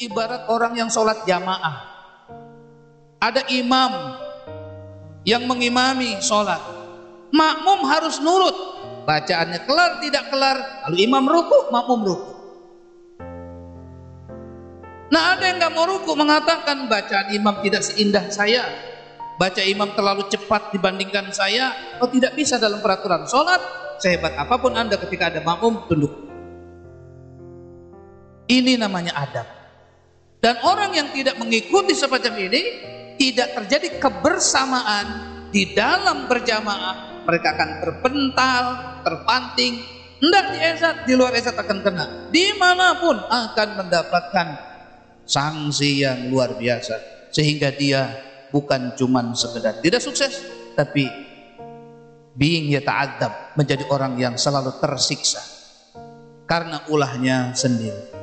ibarat orang yang sholat jamaah. Ada imam yang mengimami sholat. Makmum harus nurut. Bacaannya kelar tidak kelar. Lalu imam ruku, makmum ruku. Nah ada yang nggak mau ruku mengatakan bacaan imam tidak seindah saya. Baca imam terlalu cepat dibandingkan saya. Oh tidak bisa dalam peraturan sholat. Sehebat apa pun anda ketika ada makmum tunduk. Ini namanya adab. Dan orang yang tidak mengikuti semacam ini tidak terjadi kebersamaan di dalam berjamaah. Mereka akan terpental, terpanting. Tidak di esat, di luar esat akan kena. Di mana pun akan mendapatkan sanksi yang luar biasa sehingga dia bukan cuman sekedar tidak sukses tapi being yata'adzab menjadi orang yang selalu tersiksa karena ulahnya sendiri